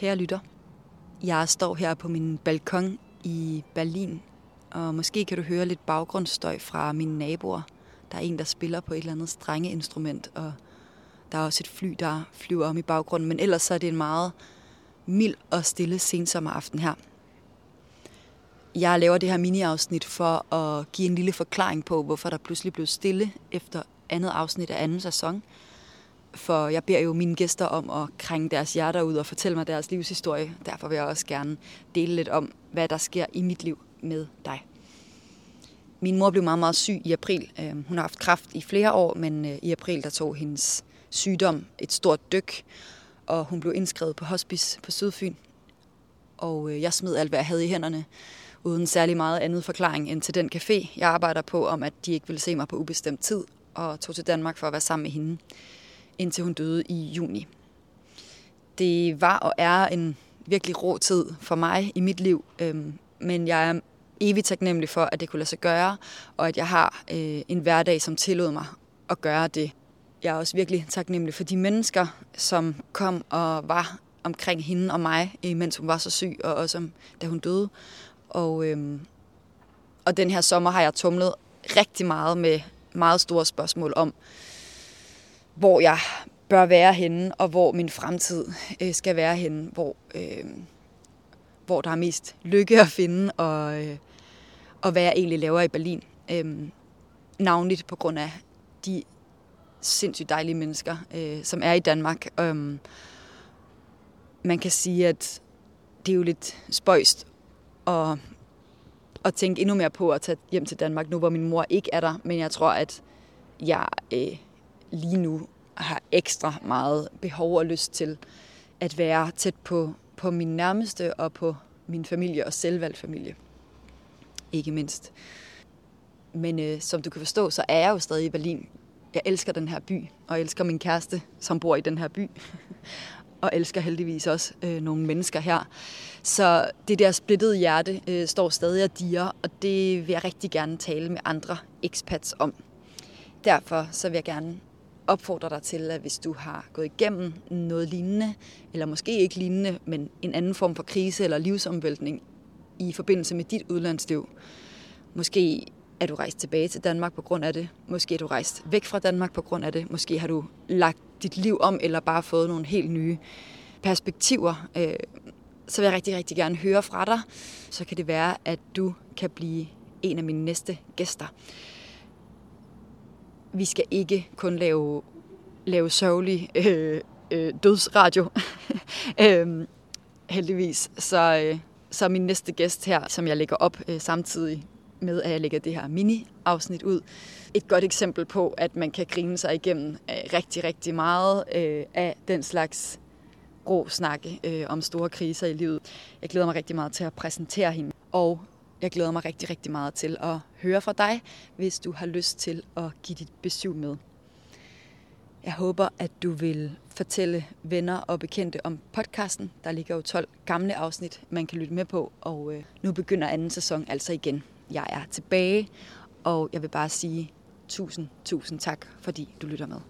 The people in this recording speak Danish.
Kære lytter, jeg står her på min balkon i Berlin, og måske kan du høre lidt baggrundsstøj fra mine naboer. Der er en, der spiller på et eller andet strengeinstrument, og der er også et fly, der flyver om i baggrunden, men ellers så er det en meget mild og stille sensommeraften her. Jeg laver det her mini-afsnit for at give en lille forklaring på, hvorfor der pludselig blev stille efter andet afsnit af anden sæson. For jeg beder jo mine gæster om at krænge deres hjerter ud og fortælle mig deres livshistorie. Derfor vil jeg også gerne dele lidt om, hvad der sker i mit liv med dig. Min mor blev meget, meget syg i april. Øhm, hun har haft kræft i flere år, men øh, i april der tog hendes sygdom et stort dyk, og hun blev indskrevet på hospice på Sydfyn. Og øh, jeg smed alt, hvad jeg havde i hænderne, uden særlig meget andet forklaring end til den café, jeg arbejder på, om at de ikke ville se mig på ubestemt tid, og tog til Danmark for at være sammen med hende, indtil hun døde i juni. Det var og er en virkelig rå tid for mig i mit liv, øhm, men jeg er evigt taknemmelig for, at det kunne lade sig gøre, og at jeg har øh, en hverdag, som tillod mig at gøre det. Jeg er også virkelig taknemmelig for de mennesker, som kom og var omkring hende og mig, øh, mens hun var så syg, og også da hun døde. Og, øhm, og den her sommer har jeg tumlet rigtig meget med meget store spørgsmål om, hvor jeg bør være henne, og hvor min fremtid øh, skal være henne, hvor, øh, hvor der er mest lykke at finde, og, øh, og hvad jeg egentlig laver i Berlin. Øh, navnligt på grund af de sindssygt dejlige mennesker, øh, som er i Danmark. Øh, man kan sige, at det er jo lidt spøjst at, at tænke endnu mere på at tage hjem til Danmark, nu hvor min mor ikke er der. Men jeg tror, at jeg øh, lige nu har ekstra meget behov og lyst til at være tæt på, på min nærmeste og på min familie og selvvalgt familie. Ikke mindst. Men øh, som du kan forstå, så er jeg jo stadig i Berlin. Jeg elsker den her by, og jeg elsker min kæreste, som bor i den her by. og elsker heldigvis også øh, nogle mennesker her. Så det der splittede hjerte øh, står stadig og diger, og det vil jeg rigtig gerne tale med andre expats om. Derfor så vil jeg gerne opfordre dig til, at hvis du har gået igennem noget lignende, eller måske ikke lignende, men en anden form for krise eller livsomvæltning i forbindelse med dit udlandsliv, måske er du rejst tilbage til Danmark på grund af det, måske er du rejst væk fra Danmark på grund af det, måske har du lagt dit liv om, eller bare fået nogle helt nye perspektiver, øh, så vil jeg rigtig, rigtig gerne høre fra dig. Så kan det være, at du kan blive en af mine næste gæster. Vi skal ikke kun lave, lave sørgelig øh, øh, dødsradio. øhm, heldigvis. Så, øh, så min næste gæst her, som jeg lægger op øh, samtidig med, at jeg lægger det her mini-afsnit ud. Et godt eksempel på, at man kan grine sig igennem øh, rigtig, rigtig meget øh, af den slags rå snakke øh, om store kriser i livet. Jeg glæder mig rigtig meget til at præsentere hende, og jeg glæder mig rigtig, rigtig meget til at høre fra dig, hvis du har lyst til at give dit besøg med. Jeg håber, at du vil fortælle venner og bekendte om podcasten. Der ligger jo 12 gamle afsnit, man kan lytte med på, og øh, nu begynder anden sæson altså igen. Jeg er tilbage, og jeg vil bare sige tusind, tusind tak, fordi du lytter med.